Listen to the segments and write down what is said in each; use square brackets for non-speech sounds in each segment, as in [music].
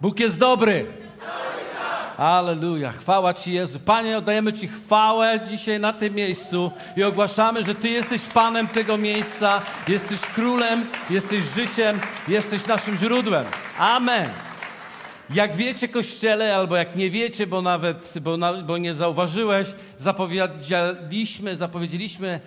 Bóg jest dobry. Aleluja, chwała Ci Jezu. Panie, oddajemy Ci chwałę dzisiaj na tym miejscu i ogłaszamy, że Ty jesteś Panem tego miejsca, jesteś Królem, jesteś życiem, jesteś naszym źródłem. Amen. Jak wiecie, Kościele, albo jak nie wiecie, bo nawet, bo, na, bo nie zauważyłeś, zapowiedzieliśmy, zapowiedzieliśmy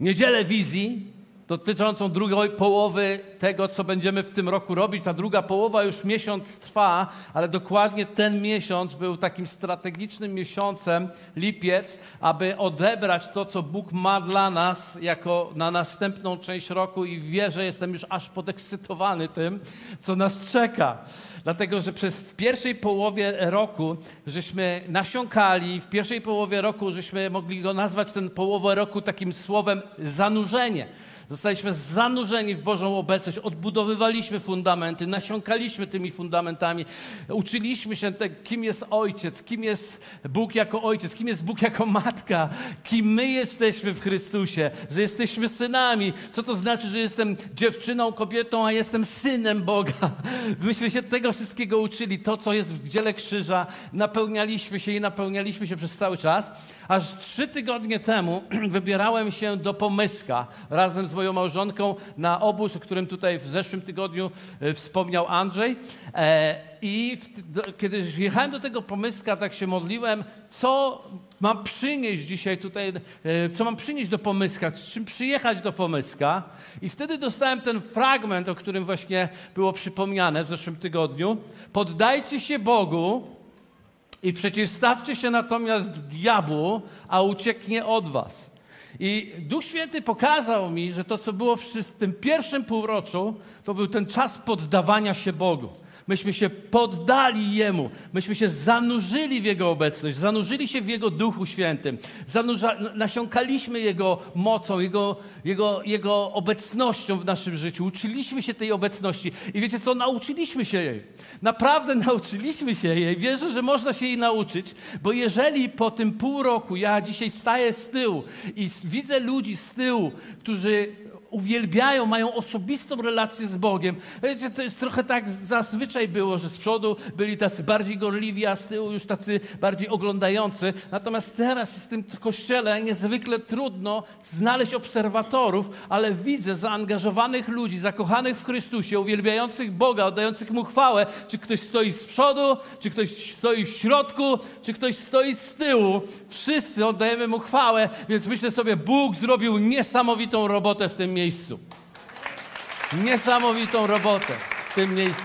niedzielę wizji, dotyczącą drugiej połowy tego, co będziemy w tym roku robić. Ta druga połowa już miesiąc trwa, ale dokładnie ten miesiąc był takim strategicznym miesiącem, lipiec, aby odebrać to, co Bóg ma dla nas jako na następną część roku i wierzę, jestem już aż podekscytowany tym, co nas czeka. Dlatego, że przez w pierwszej połowie roku żeśmy nasiąkali, w pierwszej połowie roku żeśmy mogli go nazwać ten połowę roku takim słowem zanurzenie. Zostaliśmy zanurzeni w Bożą obecność, odbudowywaliśmy fundamenty, nasiąkaliśmy tymi fundamentami, uczyliśmy się tego, kim jest Ojciec, kim jest Bóg jako Ojciec, kim jest Bóg jako Matka, kim my jesteśmy w Chrystusie, że jesteśmy synami. Co to znaczy, że jestem dziewczyną, kobietą, a jestem synem Boga? [laughs] Myśmy się tego wszystkiego uczyli. To, co jest w dziele krzyża, napełnialiśmy się i napełnialiśmy się przez cały czas. Aż trzy tygodnie temu [clears throat] wybierałem się do Pomyska razem z moją małżonką na obóz, o którym tutaj w zeszłym tygodniu e, wspomniał Andrzej. E, I kiedy jechałem do tego pomyska, tak się modliłem, co mam przynieść dzisiaj tutaj, e, co mam przynieść do pomyska, z czym przyjechać do pomyska. I wtedy dostałem ten fragment, o którym właśnie było przypomniane w zeszłym tygodniu. Poddajcie się Bogu i przeciwstawcie się natomiast diabłu, a ucieknie od was. I Duch Święty pokazał mi, że to, co było w tym pierwszym półroczu, to był ten czas poddawania się Bogu. Myśmy się poddali Jemu, myśmy się zanurzyli w Jego obecność, zanurzyli się w Jego Duchu Świętym, zanurza, nasiąkaliśmy Jego mocą, Jego, Jego, Jego obecnością w naszym życiu, uczyliśmy się tej obecności. I wiecie co, nauczyliśmy się jej. Naprawdę [laughs] nauczyliśmy się jej. Wierzę, że można się jej nauczyć, bo jeżeli po tym pół roku ja dzisiaj staję z tyłu i widzę ludzi z tyłu, którzy uwielbiają, mają osobistą relację z Bogiem. Wiecie, to jest trochę tak zazwyczaj było, że z przodu byli tacy bardziej gorliwi, a z tyłu już tacy bardziej oglądający. Natomiast teraz jest w tym kościele niezwykle trudno znaleźć obserwatorów, ale widzę zaangażowanych ludzi, zakochanych w Chrystusie, uwielbiających Boga, oddających Mu chwałę. Czy ktoś stoi z przodu, czy ktoś stoi w środku, czy ktoś stoi z tyłu. Wszyscy oddajemy Mu chwałę, więc myślę sobie, Bóg zrobił niesamowitą robotę w tym miejscu. Niesamowitą robotę w tym miejscu.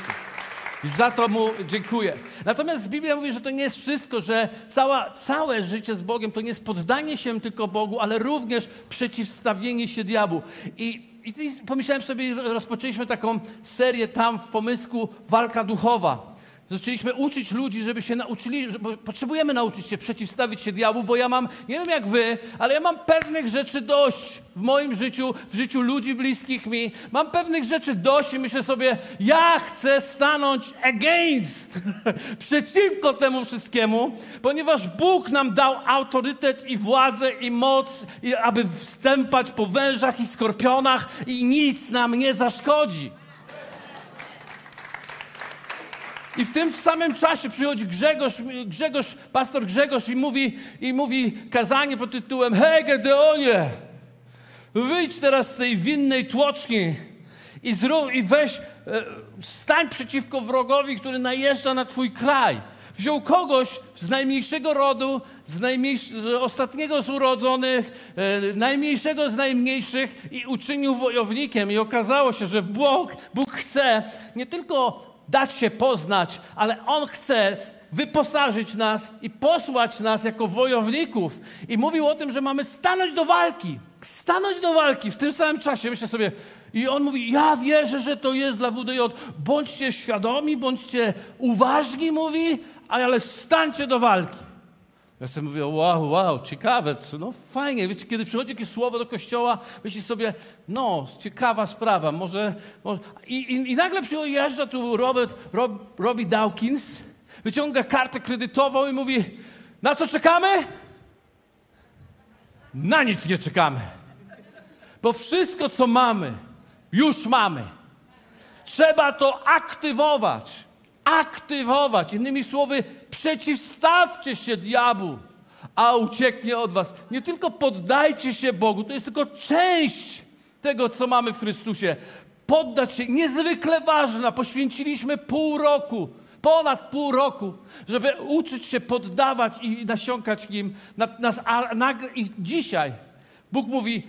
I za to mu dziękuję. Natomiast Biblia mówi, że to nie jest wszystko, że cała, całe życie z Bogiem to nie jest poddanie się tylko Bogu, ale również przeciwstawienie się diabłu. I i pomyślałem sobie, rozpoczęliśmy taką serię tam w pomysku Walka Duchowa. Zaczęliśmy uczyć ludzi, żeby się nauczyli, bo potrzebujemy nauczyć się przeciwstawić się diabłu, bo ja mam, nie wiem jak wy, ale ja mam pewnych rzeczy dość w moim życiu, w życiu ludzi bliskich mi. Mam pewnych rzeczy dość i myślę sobie, ja chcę stanąć against, [laughs] przeciwko temu wszystkiemu, ponieważ Bóg nam dał autorytet i władzę i moc, aby wstępać po wężach i skorpionach i nic nam nie zaszkodzi. I w tym samym czasie przychodzi Grzegorz, Grzegorz, pastor Grzegorz i mówi, i mówi kazanie pod tytułem Hej Gedeonie, wyjdź teraz z tej winnej tłoczni i, zrób, i weź, e, stań przeciwko wrogowi, który najeżdża na twój kraj. Wziął kogoś z najmniejszego rodu, z, z ostatniego z urodzonych, e, najmniejszego z najmniejszych i uczynił wojownikiem. I okazało się, że Bóg, Bóg chce nie tylko dać się poznać, ale On chce wyposażyć nas i posłać nas jako wojowników. I mówił o tym, że mamy stanąć do walki. Stanąć do walki w tym samym czasie. Myślę sobie, i on mówi: Ja wierzę, że to jest dla WDJ. Bądźcie świadomi, bądźcie uważni, mówi, ale stańcie do walki. Ja sobie mówię, wow, wow, ciekawe, no fajnie. Wiecie, kiedy przychodzi jakieś słowo do kościoła, myśli sobie, no, ciekawa sprawa, może... może... I, i, I, nagle przyjeżdża tu Robert, Rob, Robbie Dawkins, wyciąga kartę kredytową i mówi, na co czekamy? Na nic nie czekamy. Bo wszystko, co mamy, już mamy. Trzeba to aktywować. Aktywować. Innymi słowy, przeciwstawcie się diabłu, a ucieknie od was. Nie tylko poddajcie się Bogu, to jest tylko część tego, co mamy w Chrystusie. Poddać się, niezwykle ważna. Poświęciliśmy pół roku, ponad pół roku, żeby uczyć się poddawać i nasiąkać nim. I dzisiaj Bóg mówi,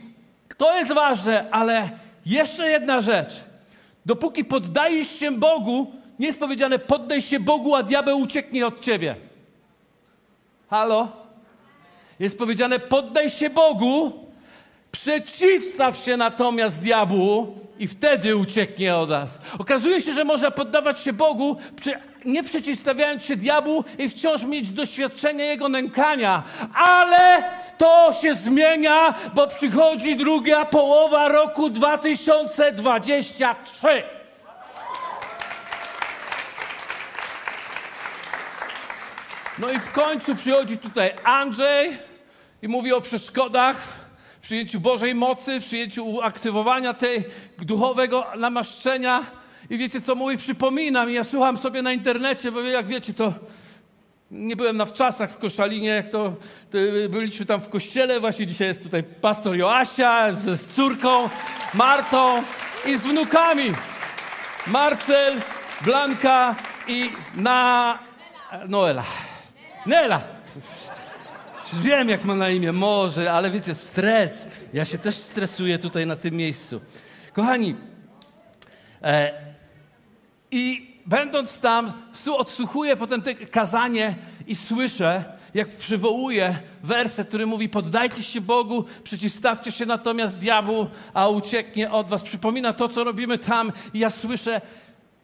to jest ważne, ale jeszcze jedna rzecz. Dopóki poddajesz się Bogu, nie jest powiedziane poddaj się Bogu, a diabeł ucieknie od ciebie. Halo? Jest powiedziane poddaj się Bogu, przeciwstaw się natomiast diabłu i wtedy ucieknie od nas. Okazuje się, że można poddawać się Bogu, nie przeciwstawiając się diabłu i wciąż mieć doświadczenie jego nękania, ale to się zmienia, bo przychodzi druga połowa roku 2023. No i w końcu przychodzi tutaj Andrzej i mówi o przeszkodach w przyjęciu Bożej mocy, w przyjęciu aktywowania tej duchowego namaszczenia. I wiecie co mówi? Przypominam, ja słucham sobie na internecie, bo jak wiecie, to nie byłem na wczasach w Koszalinie, jak to, to, byliśmy tam w kościele, właśnie dzisiaj jest tutaj pastor Joasia z, z córką Martą i z wnukami. Marcel, Blanka i na Noela. Nela! Wiem, jak ma na imię, może, ale wiecie, stres. Ja się też stresuję tutaj na tym miejscu. Kochani, e, i będąc tam, odsłuchuję potem te kazanie i słyszę, jak przywołuje werset, który mówi: Poddajcie się Bogu, przeciwstawcie się natomiast diabłu, a ucieknie od was. Przypomina to, co robimy tam, i ja słyszę,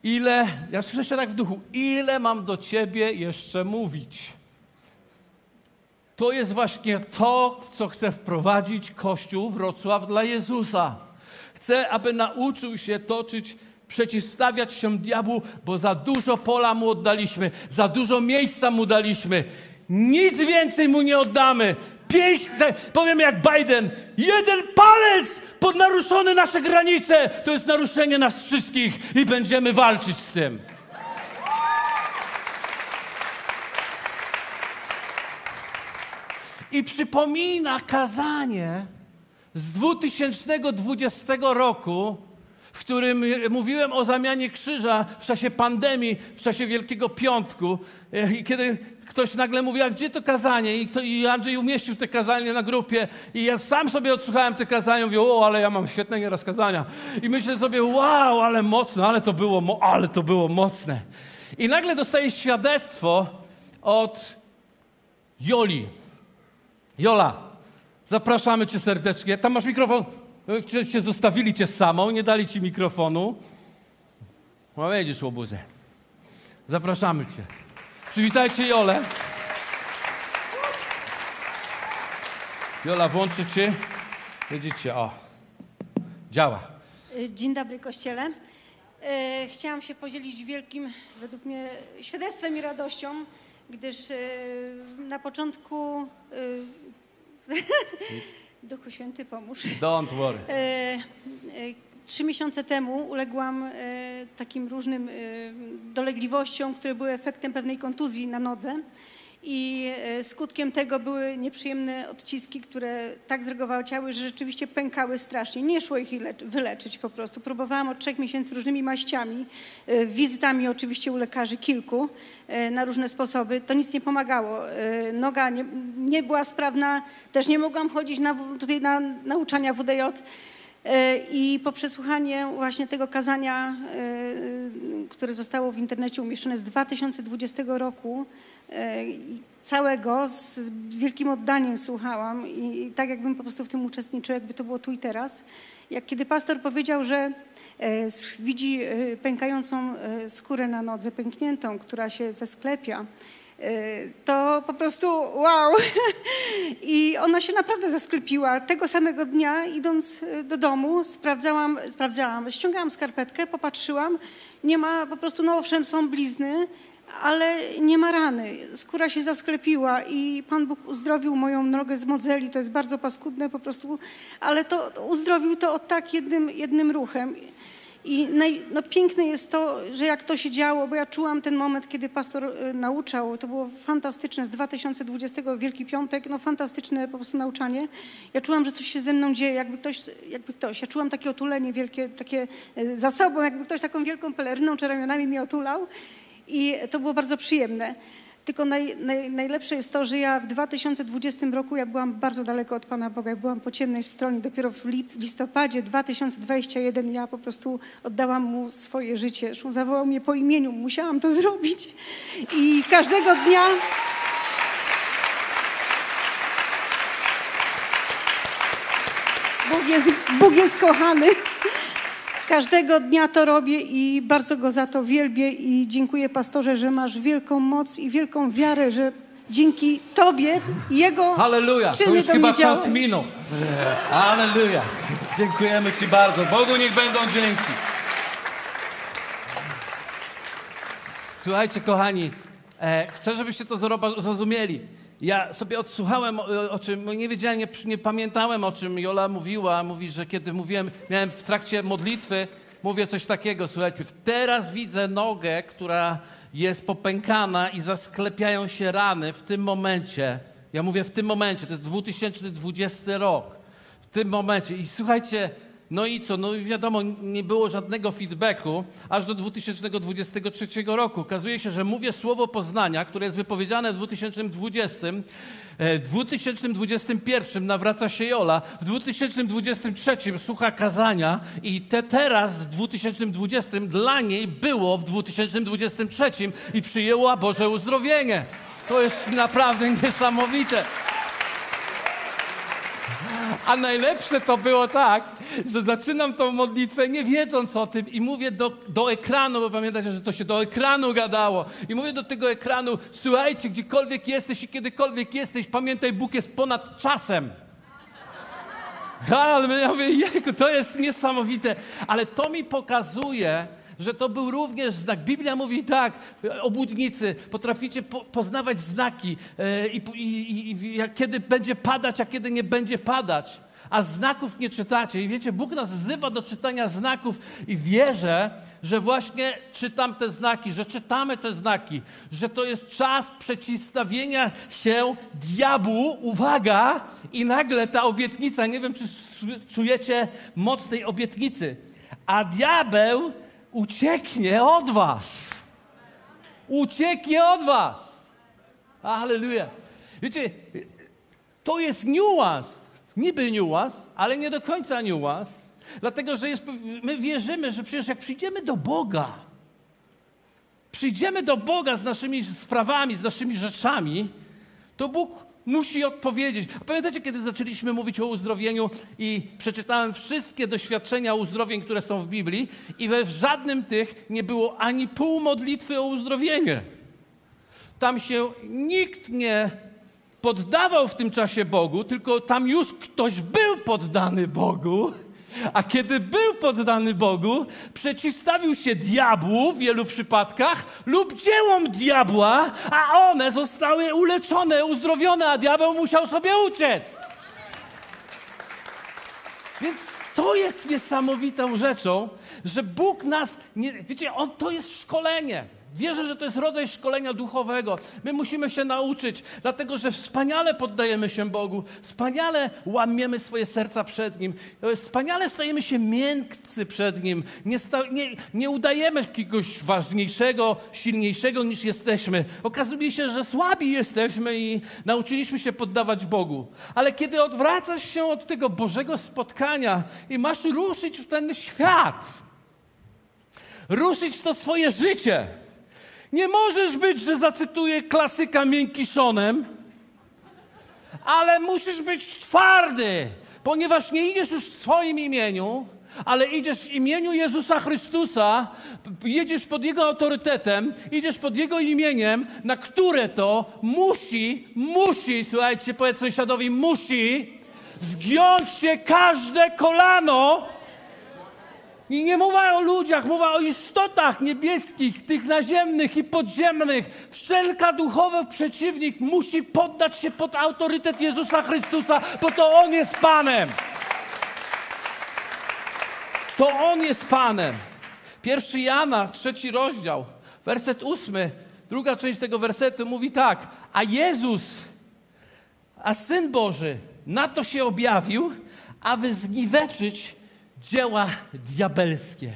ile, ja słyszę tak w duchu, ile mam do ciebie jeszcze mówić. To jest właśnie to, w co chce wprowadzić Kościół Wrocław dla Jezusa. Chcę, aby nauczył się toczyć, przeciwstawiać się diabłu, bo za dużo pola mu oddaliśmy, za dużo miejsca mu daliśmy. Nic więcej mu nie oddamy. Pięć, powiem jak Biden, jeden palec pod naruszone nasze granice, to jest naruszenie nas wszystkich i będziemy walczyć z tym. I przypomina kazanie z 2020 roku, w którym mówiłem o zamianie krzyża w czasie pandemii, w czasie Wielkiego Piątku. I kiedy ktoś nagle mówi, a gdzie to kazanie? I, kto, I Andrzej umieścił te kazanie na grupie i ja sam sobie odsłuchałem te kazania i mówię, o, ale ja mam świetne nieraz kazania. I myślę sobie, wow, ale mocne, ale to było, ale to było mocne. I nagle dostaję świadectwo od Joli. Jola, zapraszamy cię serdecznie. Tam masz mikrofon. Cię zostawili cię samą, nie dali ci mikrofonu. No jedziesz, łobuzę. Zapraszamy cię. Przywitajcie Jolę. Jola, włączycie. Widzicie, o. Działa. Dzień dobry, Kościele. E, chciałam się podzielić wielkim, według mnie, świadectwem i radością, gdyż e, na początku e, [laughs] Duchu Święty, pomóż. Don't worry. E, e, trzy miesiące temu uległam e, takim różnym dolegliwościom, które były efektem pewnej kontuzji na nodze. I e, skutkiem tego były nieprzyjemne odciski, które tak ciały, że rzeczywiście pękały strasznie. Nie szło ich wyleczyć po prostu. Próbowałam od trzech miesięcy różnymi maściami, e, wizytami oczywiście u lekarzy kilku e, na różne sposoby. To nic nie pomagało. Noga nie, nie była sprawna, też nie mogłam chodzić na, tutaj na nauczania WDJ. I po przesłuchaniu właśnie tego kazania, które zostało w internecie umieszczone z 2020 roku, całego z, z, wielkim oddaniem słuchałam i tak jakbym po prostu w tym uczestniczył, jakby to było tu i teraz. Jak kiedy pastor powiedział, że e, widzi e, pękającą e, skórę na nodze, pękniętą, która się zesklepia, e, to po prostu wow. [laughs] I ona się naprawdę zasklepiła. Tego samego dnia, idąc e, do domu, sprawdzałam, sprawdzałam, ściągałam skarpetkę, popatrzyłam, nie ma, po prostu, no owszem, są blizny, ale nie ma rany. Skóra się zasklepiła i Pan Bóg uzdrowił moją nogę z modzeli. To jest bardzo paskudne po prostu, ale to uzdrowił to od tak jednym, jednym ruchem. I naj, no, piękne jest to, że jak to się działo, bo ja czułam ten moment, kiedy pastor y, nauczał, to było fantastyczne, z 2020 Wielki Piątek, no fantastyczne po prostu nauczanie. Ja czułam, że coś się ze mną dzieje, jakby ktoś, jakby ktoś. Ja czułam takie otulenie wielkie, takie y, za sobą, jakby ktoś taką wielką peleryną czy ramionami mnie otulał. I to było bardzo przyjemne. Tylko naj, naj, najlepsze jest to, że ja w 2020 roku ja byłam bardzo daleko od Pana Boga, ja byłam po ciemnej stronie. Dopiero w, listopadzie 2021 ja po prostu oddałam Mu swoje życie. Zawołał mnie po imieniu, musiałam to [laughs] zrobić. I każdego dnia... Bóg jest, Bóg jest kochany. Każdego dnia to robię i bardzo go za to wielbię i dziękuję pastorze, że masz wielką moc i wielką wiarę, że dzięki Tobie Jego Halleluja, to czyny już do chyba mnie czas minął. Halleluja. Dziękujemy Ci bardzo. Bogu niech będą dzięki. Słuchajcie, kochani, e, chcę, żebyście to zrozumieli. Ja sobie odsłuchałem, o, o czym, nie wiedziałem, nie, nie pamiętałem, o czym Jola mówiła. Mówi, że kiedy mówiłem, miałem w trakcie modlitwy, mówię coś takiego, słuchajcie, teraz widzę nogę, która jest popękana i zasklepiają się rany w tym momencie. Ja mówię w tym momencie, to jest 2020 rok. W tym momencie. I słuchajcie, no i co? No wiadomo, nie było żadnego feedbacku aż do 2023 roku. Okazuje się, że mówię słowo poznania, które jest wypowiedziane w 2020. e, W 2021 nawraca się Jola, w 2023 słucha kazania i te teraz w 2020 dla niej było w 2023 i przyjęła Boże uzdrowienie. To jest naprawdę niesamowite. A najlepsze to było tak, że zaczynam tą modlitwę nie wiedząc o tym i mówię do, do ekranu, bo pamiętacie, że to się do ekranu gadało. I mówię do tego ekranu, słuchajcie, gdziekolwiek jesteś i kiedykolwiek jesteś, pamiętaj, Bóg jest ponad czasem. [laughs] Ale ja mówię, jejku, to jest niesamowite. Ale to mi pokazuje, że to był również znak. Biblia mówi tak, obłudnicy, potraficie po, poznawać znaki e, i, i, i kiedy będzie padać, a kiedy nie będzie padać. A znaków nie czytacie. I wiecie, Bóg nas wzywa do czytania znaków i wierzę, że właśnie czytam te znaki, że czytamy te znaki, że to jest czas przeciwstawienia się diabłu, uwaga, i nagle ta obietnica, nie wiem, czy czujecie moc tej obietnicy, a diabeł ucieknie od was. Ucieknie od was. Halleluja. Wiecie, to jest niuans. Niby niuans, ale nie do końca niuans. Dlatego, że jest, my wierzymy, że przecież jak przyjdziemy do Boga, przyjdziemy do Boga z naszymi sprawami, z naszymi rzeczami, to Bóg musi odpowiedzieć. A pamiętacie, kiedy zaczęliśmy mówić o uzdrowieniu i przeczytałem wszystkie doświadczenia uzdrowień, które są w Biblii i we żadnym tych nie było ani pół modlitwy o uzdrowienie. Tam się nikt nie poddawał w tym czasie Bogu, tylko tam już ktoś był poddany Bogu. A kiedy był poddany Bogu, przeciwstawił się diabłu w wielu przypadkach lub dziełom diabła, a one zostały uleczone, uzdrowione, a diabeł musiał sobie uciec. Więc to jest niesamowitą rzeczą, że Bóg nas, nie, wiecie, on, to jest szkolenie. Wierzę, że to jest rodzaj szkolenia duchowego. My musimy się nauczyć, dlatego że wspaniale poddajemy się Bogu, wspaniale łamiemy swoje serca przed Nim, wspaniale stajemy się miękcy przed Nim. Nie, sta, nie, nie udajemy jakiegoś ważniejszego, silniejszego niż jesteśmy. Okazuje się, że słabi jesteśmy i nauczyliśmy się poddawać Bogu. Ale kiedy odwracasz się od tego Bożego spotkania i masz ruszyć w ten świat, ruszyć w to swoje życie. Nie możesz być, że zacytuję klasyka miękiszonem, ale musisz być twardy, ponieważ nie idziesz już w swoim imieniu, ale idziesz w imieniu Jezusa Chrystusa, jedziesz pod Jego autorytetem, idziesz pod Jego imieniem, na które to musi, musi, słuchajcie, powiedz sąsiadowi, musi zgiąć się każde kolano, i nie mowa o ludziach, mowa o istotach niebieskich, tych naziemnych i podziemnych. Wszelka duchowy przeciwnik musi poddać się pod autorytet Jezusa Chrystusa, bo to On jest Panem. To On jest Panem. Pierwszy Jana, trzeci rozdział, werset ósmy, druga część tego wersetu mówi tak, a Jezus, a Syn Boży na to się objawił, aby zniweczyć dzieła diabelskie.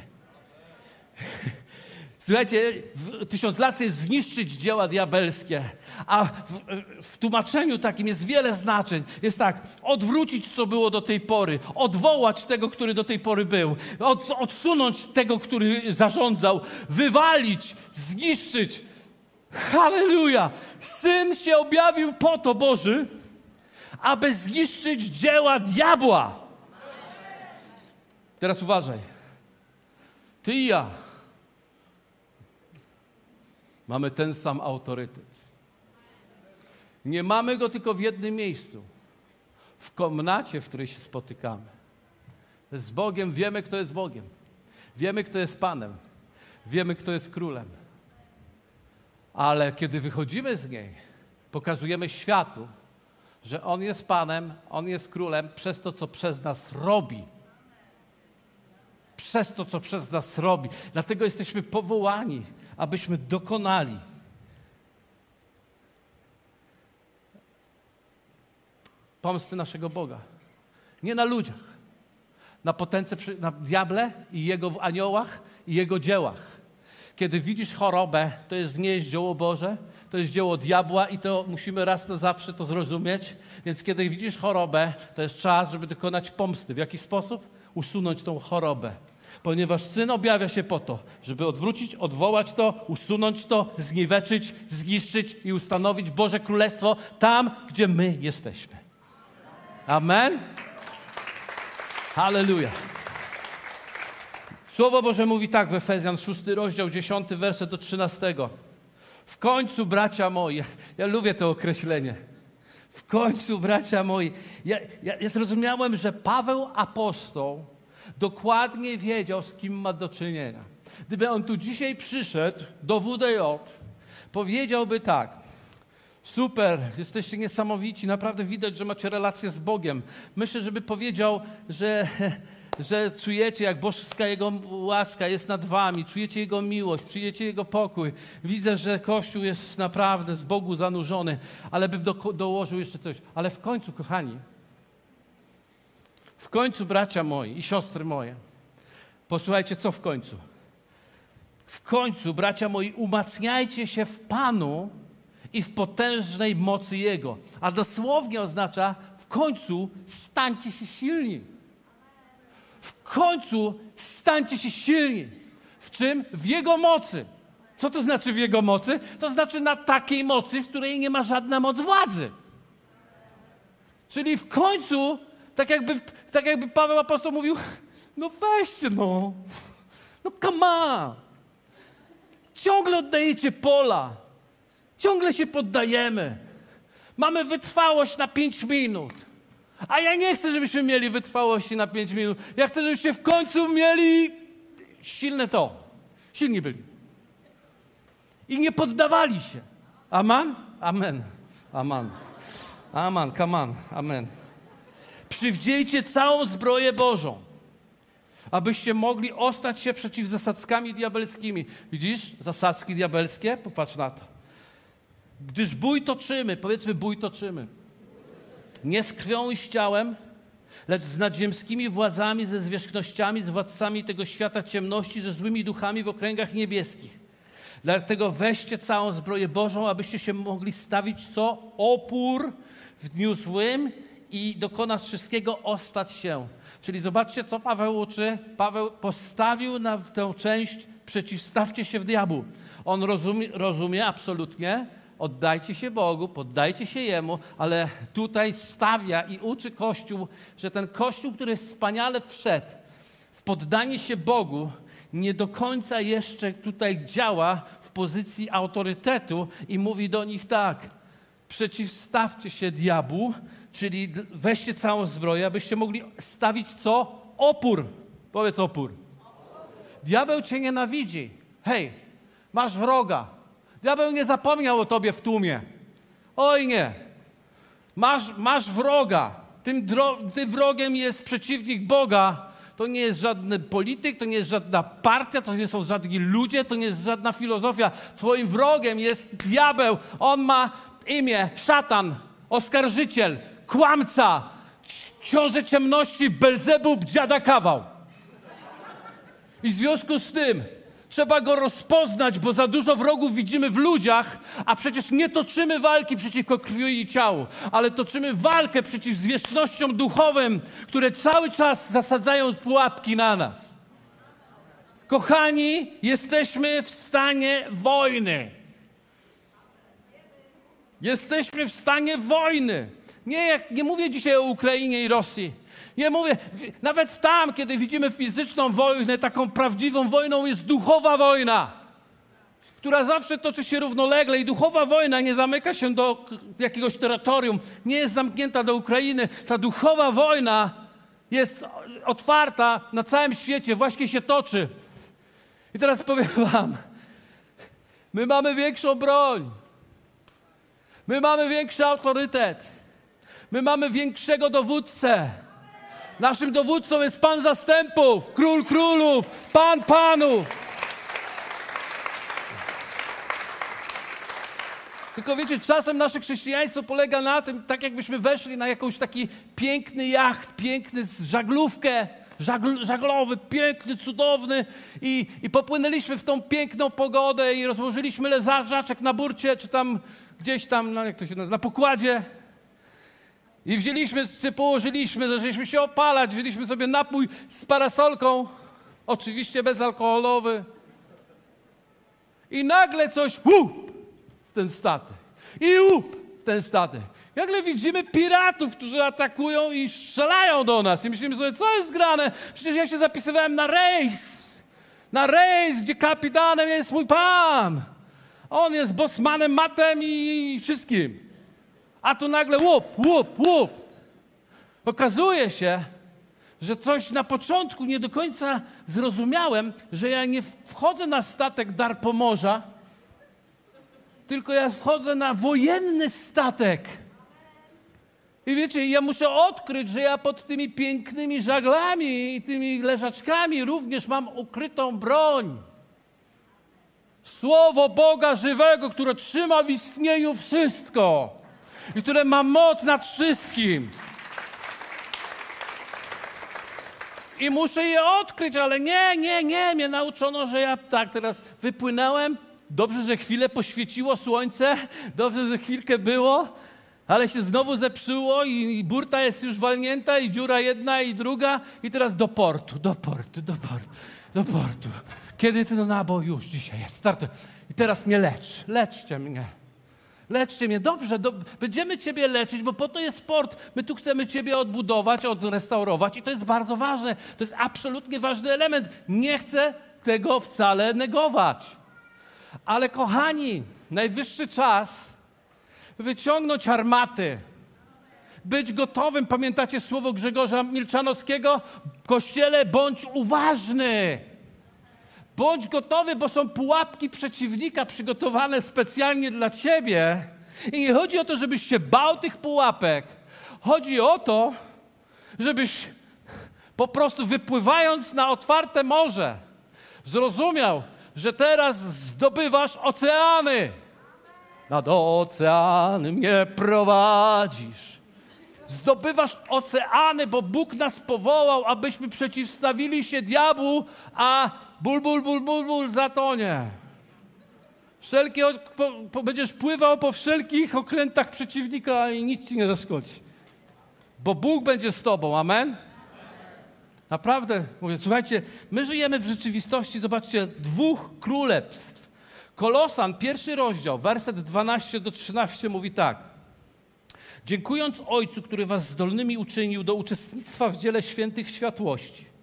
Słuchajcie, w tysiąclacie jest zniszczyć dzieła diabelskie, a w, w, tłumaczeniu takim jest wiele znaczeń. Jest tak, odwrócić, co było do tej pory, odwołać tego, który do tej pory był, od, odsunąć tego, który zarządzał, wywalić, zniszczyć. Halleluja! Syn się objawił po to, Boży, aby zniszczyć dzieła diabła. Teraz uważaj. Ty i ja mamy ten sam autorytet. Nie mamy go tylko w jednym miejscu. W komnacie, w której się spotykamy. Z Bogiem wiemy, kto jest Bogiem. Wiemy, kto jest Panem. Wiemy, kto jest królem. Ale kiedy wychodzimy z niej, pokazujemy światu, że On jest Panem, On jest królem przez to, co przez nas robi. Przez to, co przez nas robi. Dlatego jesteśmy powołani, abyśmy dokonali. Pomsty naszego Boga. Nie na ludziach, na potęce, na diable i jego aniołach i jego dziełach. Kiedy widzisz chorobę, to jest nie jest dzieło Boże, to jest dzieło diabła i to musimy raz na zawsze to zrozumieć. Więc kiedy widzisz chorobę, to jest czas, żeby dokonać pomsty. W jaki sposób? Usunąć tą chorobę. Ponieważ Syn objawia się po to, żeby odwrócić, odwołać to, usunąć to, zniweczyć, zniszczyć i ustanowić Boże Królestwo tam, gdzie my jesteśmy. Amen? Hallelujah. Słowo Boże mówi tak w Efezjan 6 rozdział 10 werset do 13. W końcu, bracia moi, ja lubię to określenie. W końcu, bracia moi, ja, ja, ja zrozumiałem, że Paweł apostoł dokładnie wiedział, z kim ma do czynienia. Gdyby on tu dzisiaj przyszedł do WDJ, powiedziałby tak, super, jesteście niesamowici, naprawdę widać, że macie relację z Bogiem. Myślę, żeby powiedział, że [laughs] że czujecie, jak boska Jego łaska jest nad wami, czujecie Jego miłość, czujecie Jego pokój. Widzę, że Kościół jest naprawdę z Bogu zanurzony, ale bym do, dołożył jeszcze coś. Ale w końcu, kochani, w końcu, bracia moi i siostry moje, posłuchajcie, co w końcu. W końcu, bracia moi, umacniajcie się w Panu i w potężnej mocy Jego. A dosłownie oznacza w końcu stańcie się silni w końcu stańcie się silni. W czym? W Jego mocy. Co to znaczy w Jego mocy? To znaczy na takiej mocy, w której nie ma żadna moc władzy. Czyli w końcu, tak jakby, tak jakby Paweł Apostoł mówił, [laughs] no weźcie no, no come on. Ciągle oddajecie pola, ciągle się poddajemy. Mamy wytrwałość na pięć minut. A ja nie chcę, żebyśmy mieli wytrwałości na 5 minut. Ja chcę, żebyście w końcu mieli silne to. Silni byli. I nie poddawali się. Amen? Amen. Amen. Come on. Amen. Przywdziejcie całą zbroję Bożą, abyście mogli ostać się przeciw zasadzkami diabelskimi. Widzisz? Zasadzki diabelskie? Popatrz na to. Gdyż bój toczymy, powiedzmy bój toczymy nie z krwią i z ciałem, lecz z nadziemskimi władzami, ze zwierzchnościami, z władcami tego świata ciemności, ze złymi duchami w okręgach niebieskich. Dlatego weźcie całą zbroję Bożą, abyście się mogli stawić co? Opór w dniu złym i dokonać wszystkiego ostać się. Czyli zobaczcie, co Paweł uczy. Paweł postawił na tę część przeciwstawcie się w diabłu. On rozumie, rozumie absolutnie, oddajcie się Bogu, poddajcie się Jemu, ale tutaj stawia i uczy Kościół, że ten Kościół, który wspaniale wszedł w poddanie się Bogu, nie do końca jeszcze tutaj działa w pozycji autorytetu i mówi do nich tak, przeciwstawcie się diabłu, czyli weźcie całą zbroję, abyście mogli stawić co? Opór. Powiedz opór. Diabeł cię nienawidzi. Hej, masz wroga. Diabeł nie zapomniał o tobie w tłumie. Oj nie. Masz, masz wroga. Tym, tym wrogiem jest przeciwnik Boga, To nie jest żaden polityk, to nie jest żadna partia, to nie są żadni ludzie, to nie jest żadna filozofia. Twoim wrogiem jest diabeł. On ma imię szatan, oskarżyciel, kłamca, książę ciemności, Belzebub, dziada kawał. I w związku z tym trzeba go rozpoznać, bo za dużo wrogów widzimy w ludziach, a przecież nie toczymy walki przeciwko krwi i ciału, ale toczymy walkę przeciw zwierzchnościom duchowym, które cały czas zasadzają pułapki na nas. Kochani, jesteśmy w stanie wojny. Jesteśmy w stanie wojny. Nie, jak, nie mówię dzisiaj o Ukrainie i Rosji. Nie mówię, nawet tam, kiedy widzimy fizyczną wojnę, taką prawdziwą wojną jest duchowa wojna, która zawsze toczy się równolegle i duchowa wojna nie zamyka się do jakiegoś terytorium, nie jest zamknięta do Ukrainy. Ta duchowa wojna jest otwarta na całym świecie, właśnie się toczy. I teraz powiem wam, my mamy większą broń. My mamy większy autorytet. My mamy większego dowódcę. Naszym dowódcą jest Pan zastępów, Król królów, Pan panów. Tylko wiecie, czasem nasze chrześcijaństwo polega na tym, tak jakbyśmy weszli na jakąś taki piękny jacht, piękny żaglówkę, żagl, żaglowy, piękny, cudowny i, i popłynęliśmy w tą piękną pogodę i rozłożyliśmy leżaczek na burcie, czy tam gdzieś tam, no jak to się nazywa, na pokładzie. I wzięliśmy, położyliśmy, zaczęliśmy się opalać, wzięliśmy sobie napój z parasolką, oczywiście bezalkoholowy. I nagle coś łup w ten statek. I łup w ten statek. Nagle widzimy piratów, którzy atakują i strzelają do nas. I myślimy sobie, co jest grane? Przecież ja się zapisywałem na rejs. Na rejs, gdzie kapitanem jest mój pan. On jest bosmanem, matem i wszystkim. A tu nagle łup, łup, łup. Okazuje się, że coś na początku nie do końca zrozumiałem, że ja nie wchodzę na statek dar pomorza, tylko ja wchodzę na wojenny statek. I wiecie, ja muszę odkryć, że ja pod tymi pięknymi żaglami i tymi leżaczkami również mam ukrytą broń. Słowo Boga żywego, które trzyma w istnieniu wszystko i które ma moc nad wszystkim. I muszę je odkryć, ale nie, nie, nie. Mnie nauczono, że ja tak teraz wypłynąłem. Dobrze, że chwilę poświeciło słońce, dobrze, że chwilkę było, ale się znowu zepsuło i burta jest już walnięta i dziura jedna i druga i teraz do portu, do portu, do portu, do portu. Kiedy ty no nabo już dzisiaj jest, startuj. I teraz mnie lecz, leczcie mnie. Leczcie mnie. Dobrze, do, będziemy Ciebie leczyć, bo po to jest sport. My tu chcemy Ciebie odbudować, odrestaurować i to jest bardzo ważne. To jest absolutnie ważny element. Nie chcę tego wcale negować. Ale kochani, najwyższy czas wyciągnąć armaty. Być gotowym. Pamiętacie słowo Grzegorza Milczanowskiego? Kościele, bądź uważny. Bądź gotowy, bo są pułapki przeciwnika przygotowane specjalnie dla ciebie. I nie chodzi o to, żebyś się bał tych pułapek. Chodzi o to, żebyś po prostu wypływając na otwarte morze, zrozumiał, że teraz zdobywasz oceany. Nad oceany mnie prowadzisz. Zdobywasz oceany, bo Bóg nas powołał, abyśmy przeciwstawili się diabłu, a ból, ból, ból, ból, ból, zatonie. Wszelkie, po, po, będziesz pływał po wszelkich okrętach przeciwnika i nic ci nie zaszkodzi. Bo Bóg będzie z tobą, amen? Naprawdę, mówię, słuchajcie, my żyjemy w rzeczywistości, zobaczcie, dwóch królestw. Kolosan, pierwszy rozdział, werset 12 do 13 mówi tak. Dziękując Ojcu, który was zdolnymi uczynił do uczestnictwa w dziele świętych światłości,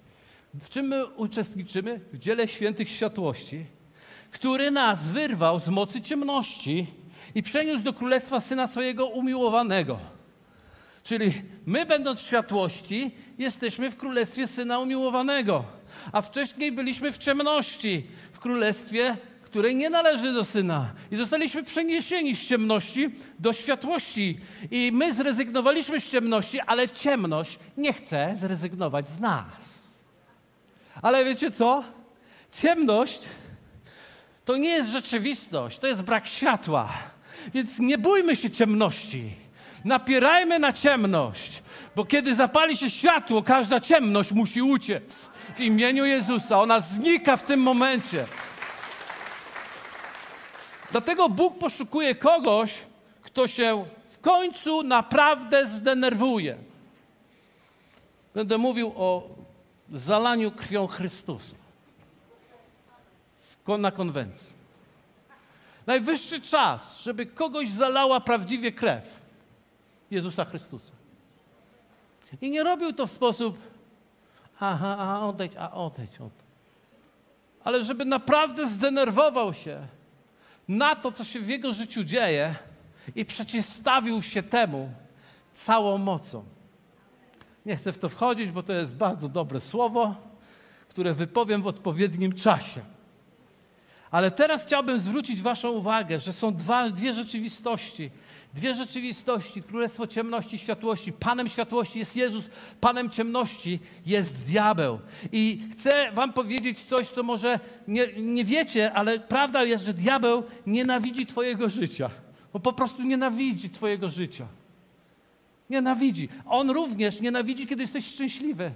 w czym my uczestniczymy? W dziele świętych światłości, który nas wyrwał z mocy ciemności i przeniósł do królestwa syna swojego umiłowanego. Czyli my, będąc w światłości, jesteśmy w królestwie syna umiłowanego, a wcześniej byliśmy w ciemności, w królestwie, której nie należy do syna. I zostaliśmy przeniesieni z ciemności do światłości. I my zrezygnowaliśmy z ciemności, ale ciemność nie chce zrezygnować z nas. Ale wiecie co? Ciemność to nie jest rzeczywistość, to jest brak światła. Więc nie bójmy się ciemności. Napierajmy na ciemność, bo kiedy zapali się światło, każda ciemność musi uciec. W imieniu Jezusa ona znika w tym momencie. Dlatego Bóg poszukuje kogoś, kto się w końcu naprawdę zdenerwuje. Będę mówił o zalaniu krwią Chrystusa na konwencji. Najwyższy czas, żeby kogoś zalała prawdziwie krew Jezusa Chrystusa. I nie robił to w sposób, aha, a odejdź, a odejdź, odejdź. Ale żeby naprawdę zdenerwował się na to, co się w jego życiu dzieje i przeciwstawił się temu całą mocą. Nie chcę w to wchodzić, bo to jest bardzo dobre słowo, które wypowiem w odpowiednim czasie. Ale teraz chciałbym zwrócić Waszą uwagę, że są dwa, dwie rzeczywistości. Dwie rzeczywistości, Królestwo Ciemności i Światłości. Panem Światłości jest Jezus, Panem Ciemności jest diabeł. I chcę Wam powiedzieć coś, co może nie, nie wiecie, ale prawda jest, że diabeł nienawidzi Twojego życia. On po prostu nienawidzi Twojego życia. Nienawidzi. On również nienawidzi, kiedy jesteś szczęśliwy.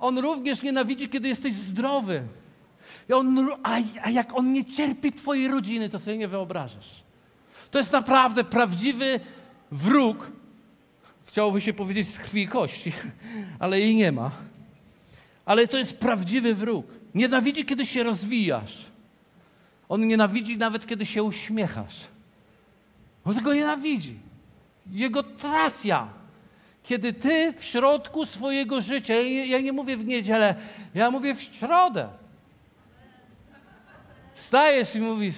On również nienawidzi, kiedy jesteś zdrowy. On, a, a jak on nie cierpi twojej rodziny, to sobie nie wyobrażasz. To jest naprawdę prawdziwy wróg. Chciałoby się powiedzieć z krwi i kości, [laughs] ale jej nie ma. Ale to jest prawdziwy wróg. Nienawidzi, kiedy się rozwijasz. On nienawidzi nawet, kiedy się uśmiechasz. On tego nienawidzi. Jego trafia. Kiedy ty w środku swojego życia, ja nie mówię w niedzielę, ja mówię w środę, Wstajesz i mówisz,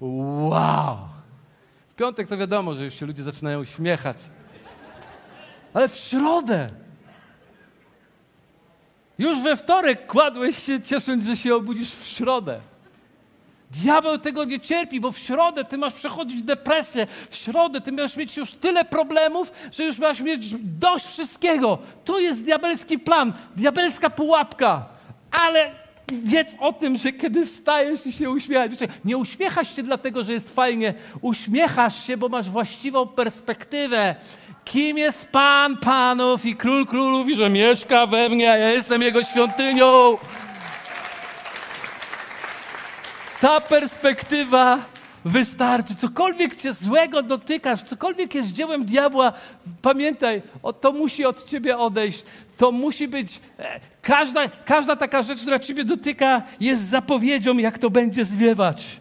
wow. W piątek to wiadomo, że już się ludzie zaczynają uśmiechać. Ale w środę. Już we wtorek kładłeś się ciesząc, że się obudzisz w środę. Diabeł tego nie cierpi, bo w środę ty masz przechodzić depresję. W środę ty masz mieć już tyle problemów, że już masz mieć dość wszystkiego. To jest diabelski plan, diabelska pułapka. Ale wiedz o tym, że kiedy wstajesz i się uśmiechasz, nie uśmiechasz się dlatego, że jest fajnie, uśmiechasz się, bo masz właściwą perspektywę. Kim jest Pan Panów i Król Królów i że mieszka we mnie, a ja jestem Jego świątynią. Ta perspektywa wystarczy. Cokolwiek cię złego dotykasz, cokolwiek jest dziełem diabła, pamiętaj, to musi od ciebie odejść. To musi być, e, każda, każda taka rzecz, która ciebie dotyka, jest zapowiedzią, jak to będzie zwiewać.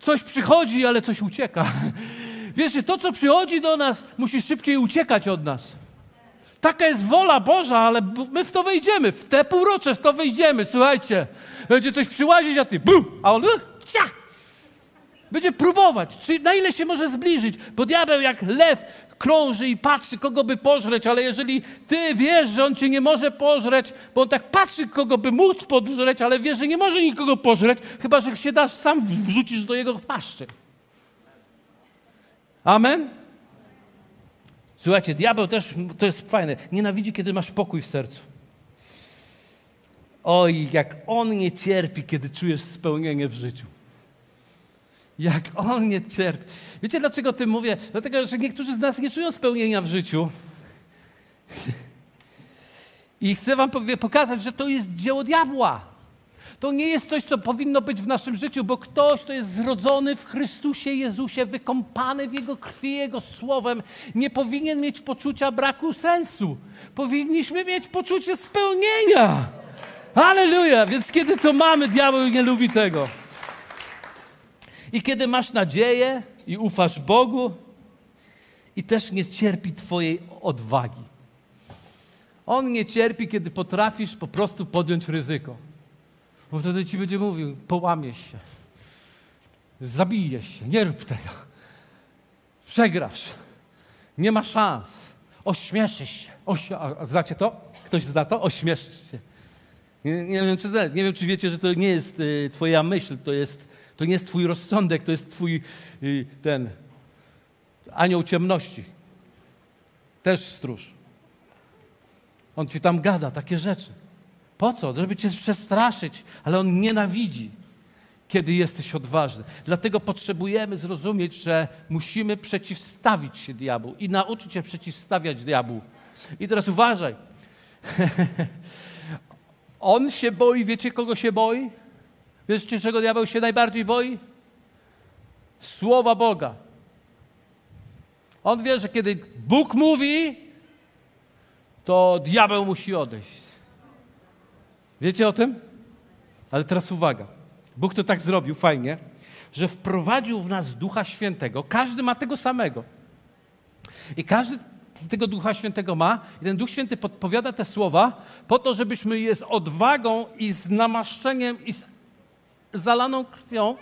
Coś przychodzi, ale coś ucieka. [laughs] Wiecie, to, co przychodzi do nas, musi szybciej uciekać od nas. Taka jest wola Boża, ale my w to wejdziemy. W te półrocze w to wejdziemy. Słuchajcie, będzie coś przyłazić, a ty bum, a on cia, będzie próbować, czy na ile się może zbliżyć, bo diabeł jak lew krąży i patrzy, kogo by pożreć, ale jeżeli ty wiesz, że on cię nie może pożreć, bo on tak patrzy, kogo by móc pożreć, ale wiesz, że nie może nikogo pożreć, chyba, że się dasz, sam wrzucisz do jego paszczy. Amen? Słuchajcie, diabeł też, to jest fajne, nienawidzi, kiedy masz pokój w sercu. Oj, jak on nie cierpi, kiedy czujesz spełnienie w życiu. Jak on nie cierpi. Wiecie, dlaczego o tym mówię? Dlatego, że niektórzy z nas nie czują spełnienia w życiu. I chcę wam pokazać, że to jest dzieło diabła. To nie jest coś, co powinno być w naszym życiu, bo ktoś, kto jest zrodzony w Chrystusie Jezusie, wykąpany w Jego krwi, Jego słowem, nie powinien mieć poczucia braku sensu. Powinniśmy mieć poczucie spełnienia. Aleluja! Więc kiedy to mamy, diabeł nie lubi tego. I kiedy masz nadzieję i ufasz Bogu, i też nie cierpi Twojej odwagi. On nie cierpi, kiedy potrafisz po prostu podjąć ryzyko. Bo wtedy ci będzie mówił: połamiesz się, zabijesz się, nie rób tego. Przegrasz, nie ma szans, ośmieszysz się. Znacie to? Ktoś zna to? Ośmieszysz się. Nie, nie, wiem, czy, nie wiem, czy wiecie, że to nie jest y, Twoja myśl, to jest to nie jest Twój rozsądek, to jest Twój y, ten anioł ciemności. Też stróż. On ci tam gada takie rzeczy. Po co? Żeby cię przestraszyć, ale on nienawidzi, kiedy jesteś odważny. Dlatego potrzebujemy zrozumieć, że musimy przeciwstawić się diabłu i nauczyć się przeciwstawiać diabłu. I teraz uważaj. [laughs] on się boi, wiecie kogo się boi? Wiecie, czego diabeł się najbardziej boi? Słowa Boga. On wie, że kiedy Bóg mówi, to diabeł musi odejść. Wiecie o tym? Ale teraz uwaga. Bóg to tak zrobił fajnie, że wprowadził w nas Ducha Świętego. Każdy ma tego samego. I każdy tego Ducha Świętego ma, i ten Duch Święty podpowiada te słowa po to, żebyśmy je z odwagą i z namaszczeniem i z zalaną krwią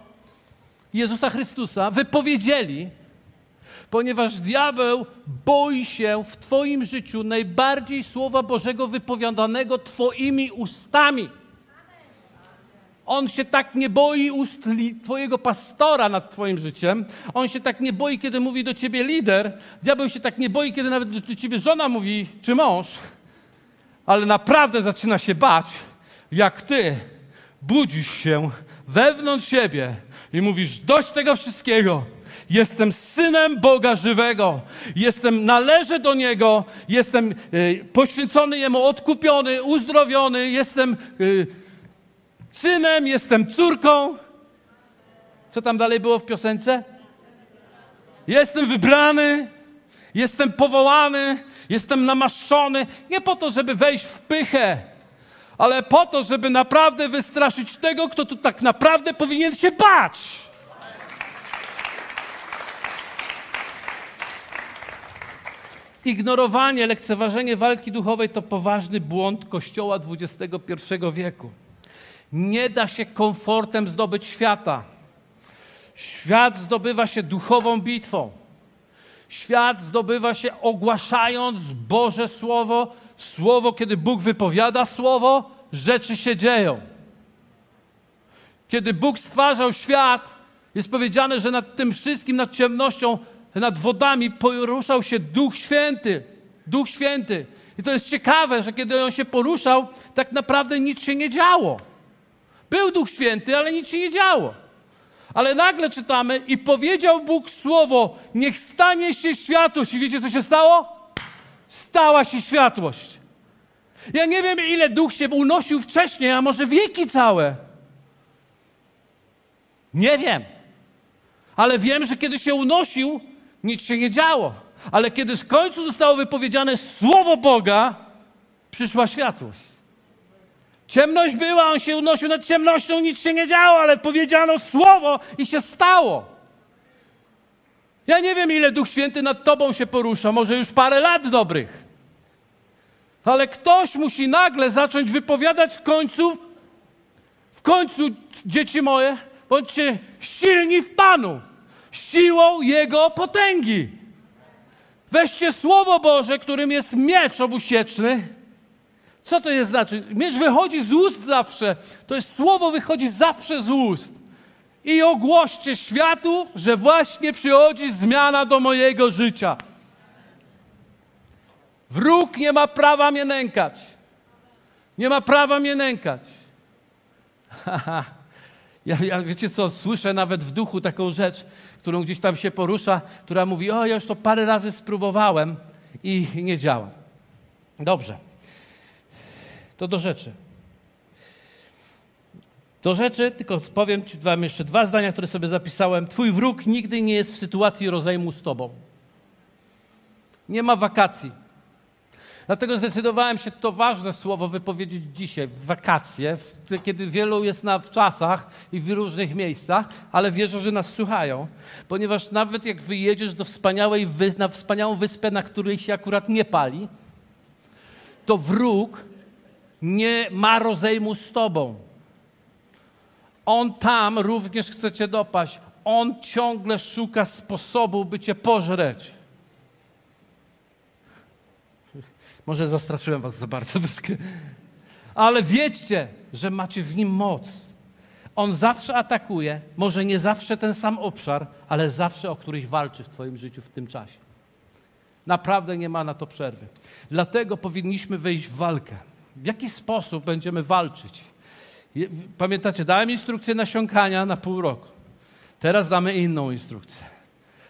Jezusa Chrystusa wypowiedzieli, ponieważ diabeł boi się w Twoim życiu najbardziej Słowa Bożego wypowiadanego Twoimi ustami. On się tak nie boi ust Twojego pastora nad Twoim życiem. On się tak nie boi, kiedy mówi do Ciebie lider. Diabeł się tak nie boi, kiedy nawet do Ciebie żona mówi, czy mąż. Ale naprawdę zaczyna się bać, jak Ty budzisz się wewnątrz siebie i mówisz: Dość tego wszystkiego. Jestem synem Boga żywego. Jestem, należę do Niego. Jestem y, poświęcony Jemu, odkupiony, uzdrowiony. Jestem y, synem, jestem córką. Co tam dalej było w piosence? Jestem wybrany, jestem powołany, jestem namaszczony. Nie po to, żeby wejść w pychę, ale po to, żeby naprawdę wystraszyć tego, kto tu tak naprawdę powinien się bać. Ignorowanie, lekceważenie walki duchowej to poważny błąd Kościoła XXI wieku. Nie da się komfortem zdobyć świata. Świat zdobywa się duchową bitwą. Świat zdobywa się ogłaszając Boże Słowo. Słowo, kiedy Bóg wypowiada Słowo, rzeczy się dzieją. Kiedy Bóg stwarzał świat, jest powiedziane, że nad tym wszystkim, nad ciemnością, nad wodami poruszał się Duch Święty. Duch Święty. I to jest ciekawe, że kiedy on się poruszał, tak naprawdę nic się nie działo. Był Duch Święty, ale nic się nie działo. Ale nagle czytamy i powiedział Bóg słowo, niech stanie się światłość. I wiecie, co się stało? Stała się światłość. Ja nie wiem, ile duch się unosił wcześniej, a może wieki całe. Nie wiem. Ale wiem, że kiedy się unosił, nic się nie działo. Ale kiedy w końcu zostało wypowiedziane słowo Boga, przyszła światłość. Ciemność była, on się unosił nad ciemnością, nic się nie działo, ale powiedziano słowo i się stało. Ja nie wiem, ile Duch Święty nad Tobą się porusza, może już parę lat dobrych. Ale ktoś musi nagle zacząć wypowiadać w końcu, w końcu, dzieci moje, bądźcie silni w Panu, siłą Jego potęgi. Weźcie Słowo Boże, którym jest miecz obusieczny. Co to jest znaczy? Miecz wychodzi z ust zawsze. To jest Słowo wychodzi zawsze z ust. I ogłoście światu, że właśnie przychodzi zmiana do mojego życia. Wróg nie ma prawa mnie nękać. Nie ma prawa mnie nękać. [laughs] Ja, ja, wiecie co, słyszę nawet w duchu taką rzecz, którą gdzieś tam się porusza, która mówi, o ja już to parę razy spróbowałem i nie działa. Dobrze. To do rzeczy. Do rzeczy, tylko powiem Ci wam jeszcze dwa zdania, które sobie zapisałem. Twój wróg nigdy nie jest w sytuacji rozejmu z Tobą. Nie ma wakacji. Dlatego zdecydowałem się to ważne słowo wypowiedzieć dzisiaj, w wakacje, kiedy wielu jest na, w czasach i w różnych miejscach, ale wierzę, że nas słuchają, ponieważ nawet jak wyjedziesz do wspaniałej, na wspaniałą wyspę, na której się akurat nie pali, to wróg nie ma rozejmu z tobą. On tam również chce cię dopaść. On ciągle szuka sposobu, by cię pożreć. Może zastraszyłem was za bardzo. [laughs] Ale wiedzcie, że macie w nim moc. On zawsze atakuje, może nie zawsze ten sam obszar, ale zawsze o któryś walczy w Twoim życiu w tym czasie. Naprawdę nie ma na to przerwy. Dlatego powinniśmy wejść w walkę. W jaki sposób będziemy walczyć? Pamiętacie, dałem instrukcję nasiąkania na pół roku. Teraz damy inną instrukcję.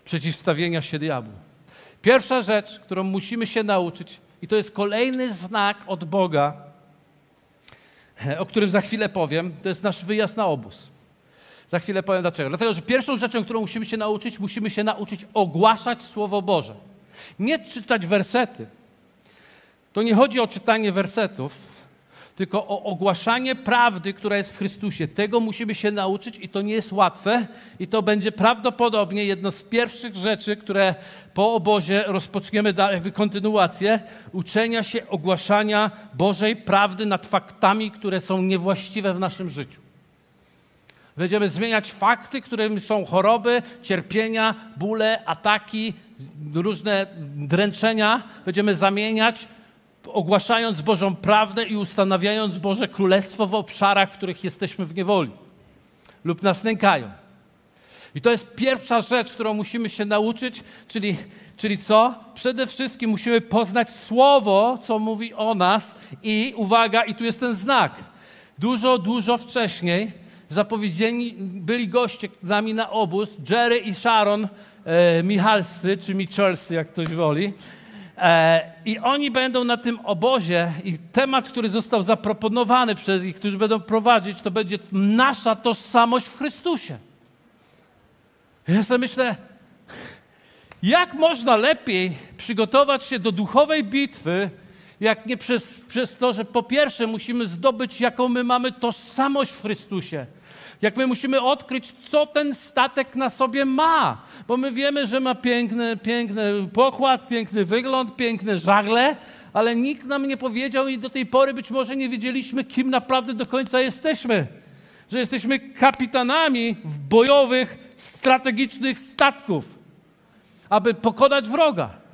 Przeciwstawienia się diabłu. Pierwsza rzecz, którą musimy się nauczyć, i to jest kolejny znak od Boga, o którym za chwilę powiem, to jest nasz wyjazd na obóz. Za chwilę powiem dlaczego. Dlatego, że pierwszą rzeczą, którą musimy się nauczyć, musimy się nauczyć ogłaszać Słowo Boże. Nie czytać wersety. To nie chodzi o czytanie wersetów, tylko o ogłaszanie prawdy, która jest w Chrystusie. Tego musimy się nauczyć i to nie jest łatwe i to będzie prawdopodobnie jedno z pierwszych rzeczy, które po obozie rozpoczniemy jakby kontynuację uczenia się ogłaszania Bożej prawdy nad faktami, które są niewłaściwe w naszym życiu. Będziemy zmieniać fakty, którymi są choroby, cierpienia, bóle, ataki, różne dręczenia. Będziemy zamieniać, ogłaszając Bożą prawdę i ustanawiając Boże Królestwo w obszarach, w których jesteśmy w niewoli lub nas nękają. I to jest pierwsza rzecz, którą musimy się nauczyć, czyli, czyli co? Przede wszystkim musimy poznać Słowo, co mówi o nas i uwaga, i tu jest ten znak. Dużo, dużo wcześniej zapowiedzieni byli goście z nami na obóz, Jerry i Sharon e, Michalscy, czy Michalscy, jak ktoś woli. E, I oni będą na tym obozie i temat, który został zaproponowany przez ich, którzy będą prowadzić, to będzie nasza tożsamość w Chrystusie. Ja sobie myślę, jak można lepiej przygotować się do duchowej bitwy, jak nie przez, przez to, że po pierwsze musimy zdobyć, jaką my mamy tożsamość w Chrystusie. Jak my musimy odkryć, co ten statek na sobie ma. Bo my wiemy, że ma piękny, piękny pokład, piękny wygląd, piękne żagle, ale nikt nam nie powiedział i do tej pory być może nie wiedzieliśmy, kim naprawdę do końca jesteśmy. Że jesteśmy kapitanami w bojowych, strategicznych statków, aby pokonać wroga.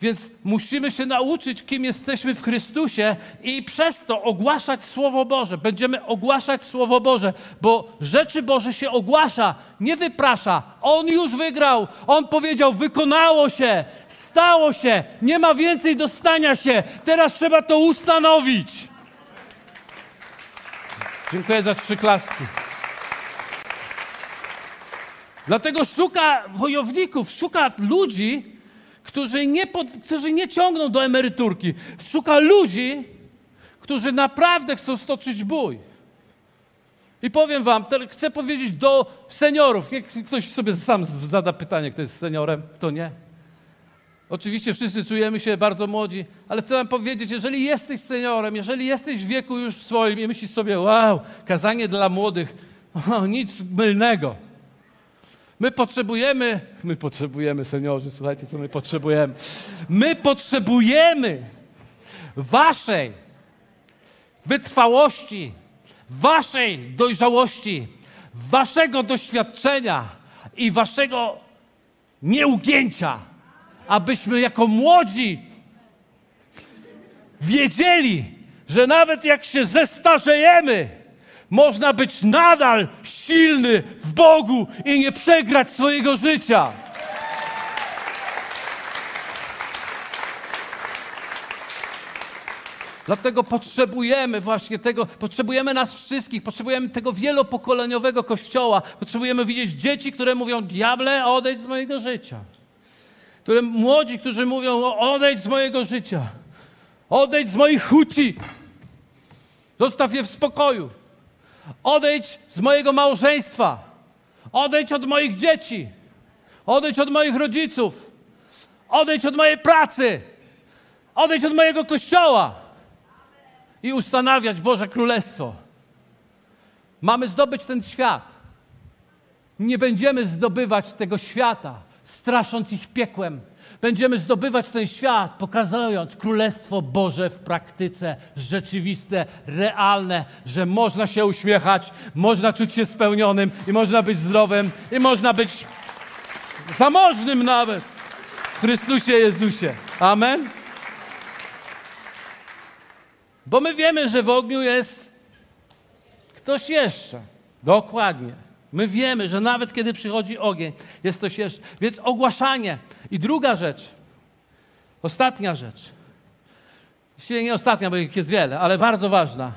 Więc musimy się nauczyć, kim jesteśmy w Chrystusie i przez to ogłaszać Słowo Boże. Będziemy ogłaszać Słowo Boże, bo rzeczy Boże się ogłasza, nie wyprasza. On już wygrał. On powiedział: Wykonało się, stało się, nie ma więcej do stania się. Teraz trzeba to ustanowić. Dziękuję za trzy klaski. Dlatego szuka wojowników, szuka ludzi, którzy nie, pod, którzy nie ciągną do emeryturki. Szuka ludzi, którzy naprawdę chcą stoczyć bój. I powiem wam, chcę powiedzieć do seniorów. Niech ktoś sobie sam zada pytanie, kto jest seniorem, kto nie. Oczywiście wszyscy czujemy się bardzo młodzi, ale chcę wam powiedzieć, jeżeli jesteś seniorem, jeżeli jesteś w wieku już swoim i myślisz sobie, wow, kazanie dla młodych, [laughs] o, nic mylnego. My potrzebujemy, my potrzebujemy, seniorzy, słuchajcie, co my potrzebujemy. My potrzebujemy waszej wytrwałości, waszej dojrzałości, waszego doświadczenia i waszego nieugięcia, abyśmy jako młodzi wiedzieli, że nawet jak się zestarzejemy, można być nadal silny w Bogu i nie przegrać swojego życia. Dlatego potrzebujemy właśnie tego, potrzebujemy nas wszystkich, potrzebujemy tego wielopokoleniowego kościoła. Potrzebujemy widzieć dzieci, które mówią: Diable, odejdź z mojego życia. Które, młodzi, którzy mówią: Odejdź z mojego życia. Odejdź z moich huci. Zostaw je w spokoju. Odejdź z mojego małżeństwa. Odejdź od moich dzieci. Odejdź od moich rodziców. Odejdź od mojej pracy. Odejdź od mojego kościoła. I ustanawiać Boże Królestwo. Mamy zdobyć ten świat. Nie będziemy zdobywać tego świata, strasząc ich piekłem. Będziemy zdobywać ten świat, pokazując Królestwo Boże w praktyce, rzeczywiste, realne, że można się uśmiechać, można czuć się spełnionym i można być zdrowym i można być zamożnym nawet w Chrystusie Jezusie. Amen. Bo my wiemy, że w ogniu jest ktoś jeszcze. Dokładnie. My wiemy, że nawet kiedy przychodzi ogień, jest ktoś jeszcze. Więc ogłaszanie. I druga rzecz, ostatnia rzecz. Właściwie nie ostatnia, bo ich jest wiele, ale bardzo ważna.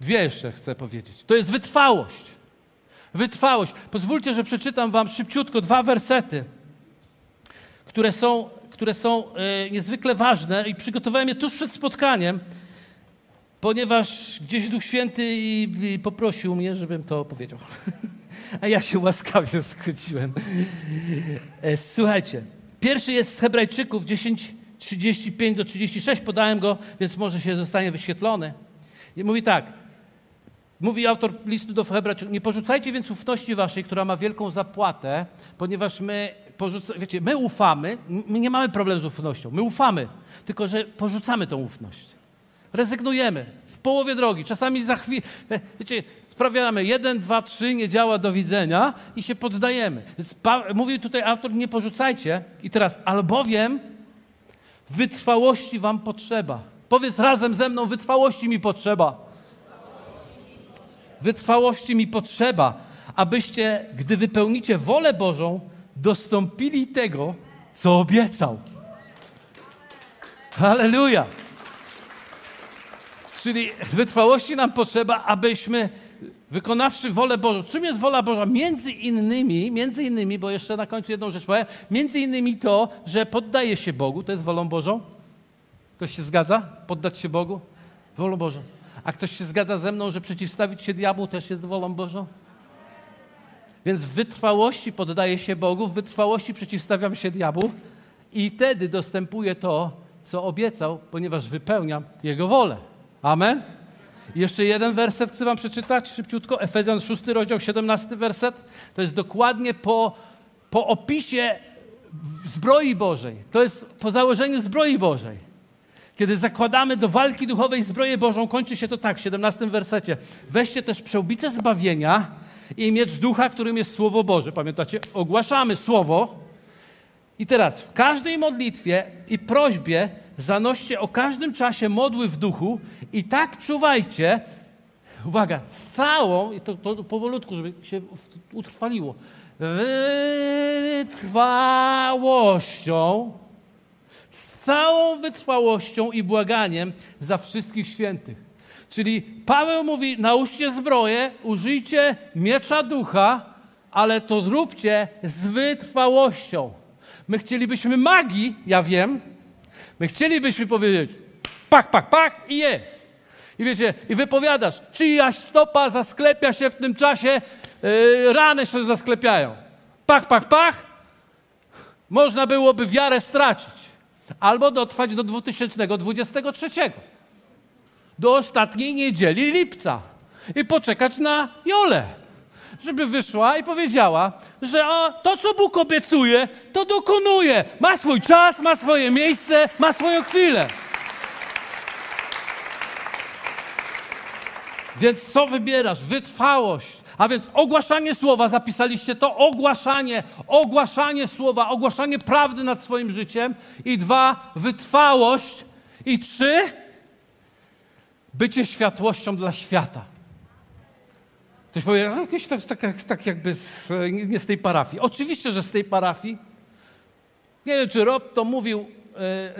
Dwie jeszcze chcę powiedzieć. To jest wytrwałość. Wytrwałość. Pozwólcie, że przeczytam wam szybciutko dwa wersety, które są, które są e, niezwykle ważne i przygotowałem je tuż przed spotkaniem, ponieważ gdzieś Duch Święty i, i poprosił mnie, żebym to powiedział. [laughs] A ja się łaskawie zgodziłem. E, słuchajcie, pierwszy jest z Hebrajczyków 10, 35 do 36, podałem go, więc może się zostanie wyświetlony. I mówi tak, mówi autor listu do Hebrajczyków, nie porzucajcie więc ufności waszej, która ma wielką zapłatę, ponieważ my, porzuca, wiecie, my ufamy, my nie mamy problemu z ufnością, my ufamy, tylko że porzucamy tą ufność. Rezygnujemy w połowie drogi, czasami za chwilę, [laughs] wiecie, sprawiamy jeden, dwa, trzy, nie działa, do widzenia i się poddajemy. Mówił tutaj autor, nie porzucajcie i teraz, albowiem wytrwałości wam potrzeba. Powiedz razem ze mną, wytrwałości mi potrzeba. Wytrwałości mi potrzeba, abyście, gdy wypełnicie wolę Bożą, dostąpili tego, co obiecał. Halleluja! Czyli wytrwałości nam potrzeba, abyśmy wykonawszy wolę Bożą. Czym jest wola Boża? Między innymi, między innymi, bo jeszcze na końcu jedną rzecz powiem, między innymi to, że poddaje się Bogu, to jest wolą Bożą. Ktoś się zgadza? Poddać się Bogu? Wolą Bożą. A ktoś się zgadza ze mną, że przeciwstawić się diabłu też jest wolą Bożą? Więc w wytrwałości poddaję się Bogu, w wytrwałości przeciwstawiam się diabłu i wtedy dostępuję to, co obiecał, ponieważ wypełniam Jego wolę. Amen? Jeszcze jeden werset chcę wam przeczytać szybciutko. Efezjan 6, rozdział 17 werset. To jest dokładnie po, po opisie zbroi Bożej. To jest po założeniu zbroi Bożej. Kiedy zakładamy do walki duchowej zbroję Bożą, kończy się to tak w 17 wersecie. Weźcie też przełbicę zbawienia i miecz ducha, którym jest Słowo Boże. Pamiętacie? Ogłaszamy Słowo. I teraz w każdej modlitwie i prośbie zanoście o każdym czasie modły w duchu i tak czuwajcie, uwaga, z całą, to, to powolutku, żeby się utrwaliło, wytrwałością, z całą wytrwałością i błaganiem za wszystkich świętych. Czyli Paweł mówi, nałóżcie zbroję, użyjcie miecza ducha, ale to zróbcie z wytrwałością. My chcielibyśmy magii, ja wiem, My chcielibyśmy powiedzieć pak, pak, pak i jest. I wiecie, i wypowiadasz, czyjaś stopa zasklepia się w tym czasie, yy, rany się zasklepiają. Pak, pak, pak. Można byłoby wiarę stracić. Albo dotrwać do 2023. Do ostatniej niedzieli lipca. I poczekać na Jolę żeby wyszła i powiedziała, że o, to, co Bóg obiecuje, to dokonuje. Ma swój czas, ma swoje miejsce, ma swoją chwilę. Więc co wybierasz? Wytrwałość. A więc ogłaszanie słowa, zapisaliście to, ogłaszanie, ogłaszanie słowa, ogłaszanie prawdy nad swoim życiem. I dwa, wytrwałość. I trzy, bycie światłością dla świata. Ktoś powie, no jakieś tak, tak, jakby z, nie z tej parafii. Oczywiście, że z tej parafii. Nie wiem, czy Rob to mówił, e,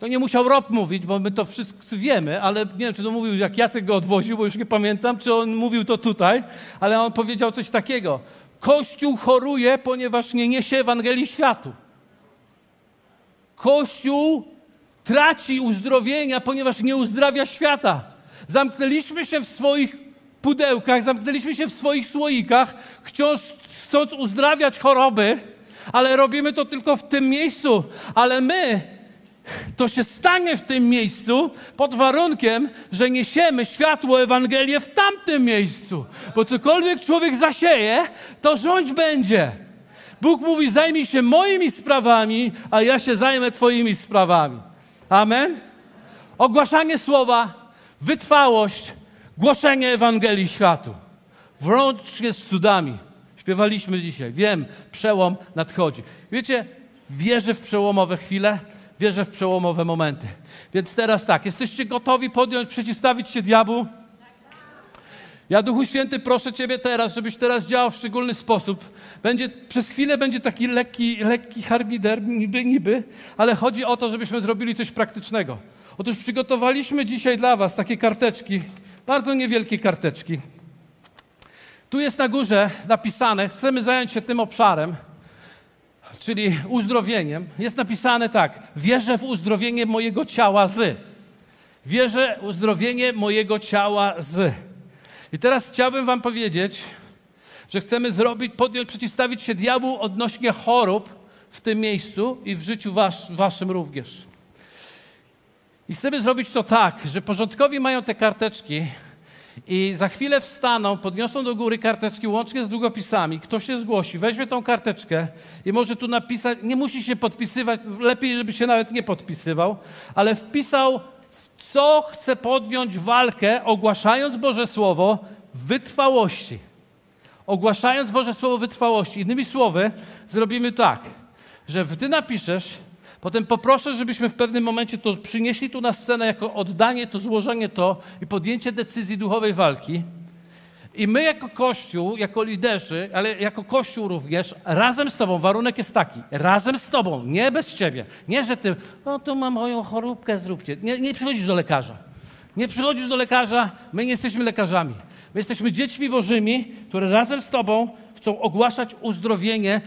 to nie musiał Rob mówić, bo my to wszyscy wiemy, ale nie wiem, czy to mówił, jak Jacek go odwoził, bo już nie pamiętam, czy on mówił to tutaj, ale on powiedział coś takiego. Kościół choruje, ponieważ nie niesie Ewangelii światu. Kościół traci uzdrowienia, ponieważ nie uzdrawia świata. Zamknęliśmy się w swoich pudełkach, zamknęliśmy się w swoich słoikach, wciąż chcąc uzdrawiać choroby, ale robimy to tylko w tym miejscu. Ale my, to się stanie w tym miejscu pod warunkiem, że niesiemy światło Ewangelię w tamtym miejscu. Bo cokolwiek człowiek zasieje, to rządź będzie. Bóg mówi: zajmij się moimi sprawami, a ja się zajmę Twoimi sprawami. Amen? Ogłaszanie słowa, wytrwałość, Głoszenie Ewangelii światu. Włącznie z cudami. Śpiewaliśmy dzisiaj. Wiem, przełom nadchodzi. Wiecie, wierzę w przełomowe chwile, wierzę w przełomowe momenty. Więc teraz tak, jesteście gotowi podjąć, przeciwstawić się diabłu? Ja, Duchu Święty, proszę Ciebie teraz, żebyś teraz działał w szczególny sposób. Będzie, przez chwilę będzie taki lekki, lekki harmider, niby, niby, ale chodzi o to, żebyśmy zrobili coś praktycznego. Otóż przygotowaliśmy dzisiaj dla Was takie karteczki, bardzo niewielkie karteczki. Tu jest na górze napisane, chcemy zająć się tym obszarem, czyli uzdrowieniem. Jest napisane tak: Wierzę w uzdrowienie mojego ciała z. Wierzę w uzdrowienie mojego ciała z. I teraz chciałbym Wam powiedzieć, że chcemy zrobić, podjąć, przeciwstawić się diabłu odnośnie chorób w tym miejscu i w życiu was, Waszym również. I chcemy zrobić to tak, że porządkowi mają te karteczki i za chwilę wstaną, podniosą do góry karteczki łącznie z długopisami. Kto się zgłosi, weźmie tą karteczkę i może tu napisać, nie musi się podpisywać, lepiej, żeby się nawet nie podpisywał, ale wpisał, w co chce podjąć walkę, ogłaszając Boże Słowo wytrwałości. Ogłaszając Boże Słowo wytrwałości. Innymi słowy, zrobimy tak, że ty napiszesz, Potem poproszę, żebyśmy w pewnym momencie to przynieśli tu na scenę jako oddanie, to złożenie to i podjęcie decyzji duchowej walki. I my jako Kościół, jako liderzy, ale jako Kościół również, razem z Tobą, warunek jest taki, razem z Tobą, nie bez Ciebie. Nie, że Ty, no tu mam moją choróbkę, zróbcie. Nie, nie przychodzisz do lekarza. Nie przychodzisz do lekarza, my nie jesteśmy lekarzami. My jesteśmy dziećmi bożymi, które razem z Tobą chcą ogłaszać uzdrowienie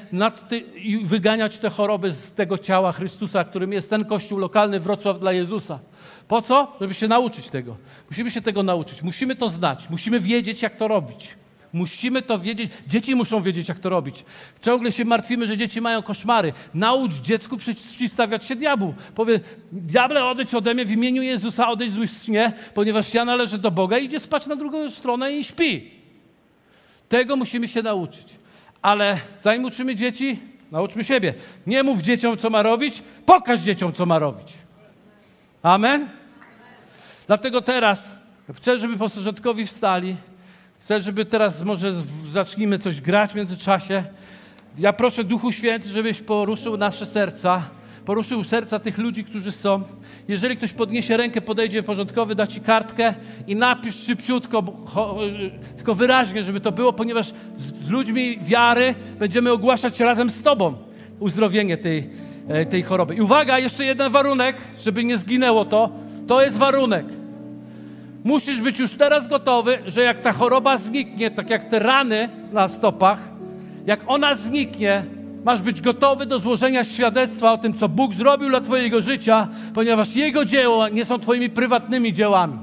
ty, i wyganiać te choroby z tego ciała Chrystusa, którym jest ten kościół lokalny Wrocław dla Jezusa. Po co? Żeby się nauczyć tego. Musimy się tego nauczyć. Musimy to znać. Musimy wiedzieć, jak to robić. Musimy to wiedzieć. Dzieci muszą wiedzieć, jak to robić. Ciągle się martwimy, że dzieci mają koszmary. Naucz dziecku przeciwstawiać się diabłu. Powie, diable, odejdź ode mnie w imieniu Jezusa, odejdź zły śnie, ponieważ ja należę do Boga i idzie spać na drugą stronę i śpi. Tego musimy się nauczyć. Ale zanim uczymy dzieci, nauczmy siebie. Nie mów dzieciom, co ma robić, pokaż dzieciom, co ma robić. Amen? Dlatego teraz chcę, żeby posłużetkowi wstali. Chcę, żeby teraz może zacznijmy coś grać w międzyczasie. Ja proszę Duchu Święty, żebyś poruszył nasze serca poruszył serca tych ludzi, którzy są. Jeżeli ktoś podniesie rękę, podejdzie porządkowy, da ci kartkę i napisz szybciutko, tylko wyraźnie, żeby to było, ponieważ z, z ludźmi wiary będziemy ogłaszać razem z Tobą uzdrowienie tej, e, tej choroby. I uwaga, jeszcze jeden warunek, żeby nie zginęło to. To jest warunek. Musisz być już teraz gotowy, że jak ta choroba zniknie, tak jak te rany na stopach, jak ona zniknie, Masz być gotowy do złożenia świadectwa o tym, co Bóg zrobił dla Twojego życia, ponieważ Jego dzieła nie są Twoimi prywatnymi dziełami.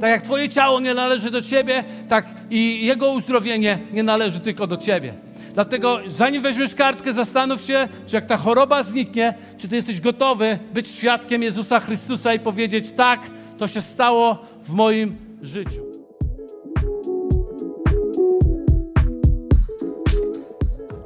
Tak jak Twoje ciało nie należy do Ciebie, tak i Jego uzdrowienie nie należy tylko do Ciebie. Dlatego, zanim weźmiesz kartkę, zastanów się, czy jak ta choroba zniknie, czy Ty jesteś gotowy być świadkiem Jezusa Chrystusa i powiedzieć: Tak, to się stało w moim życiu.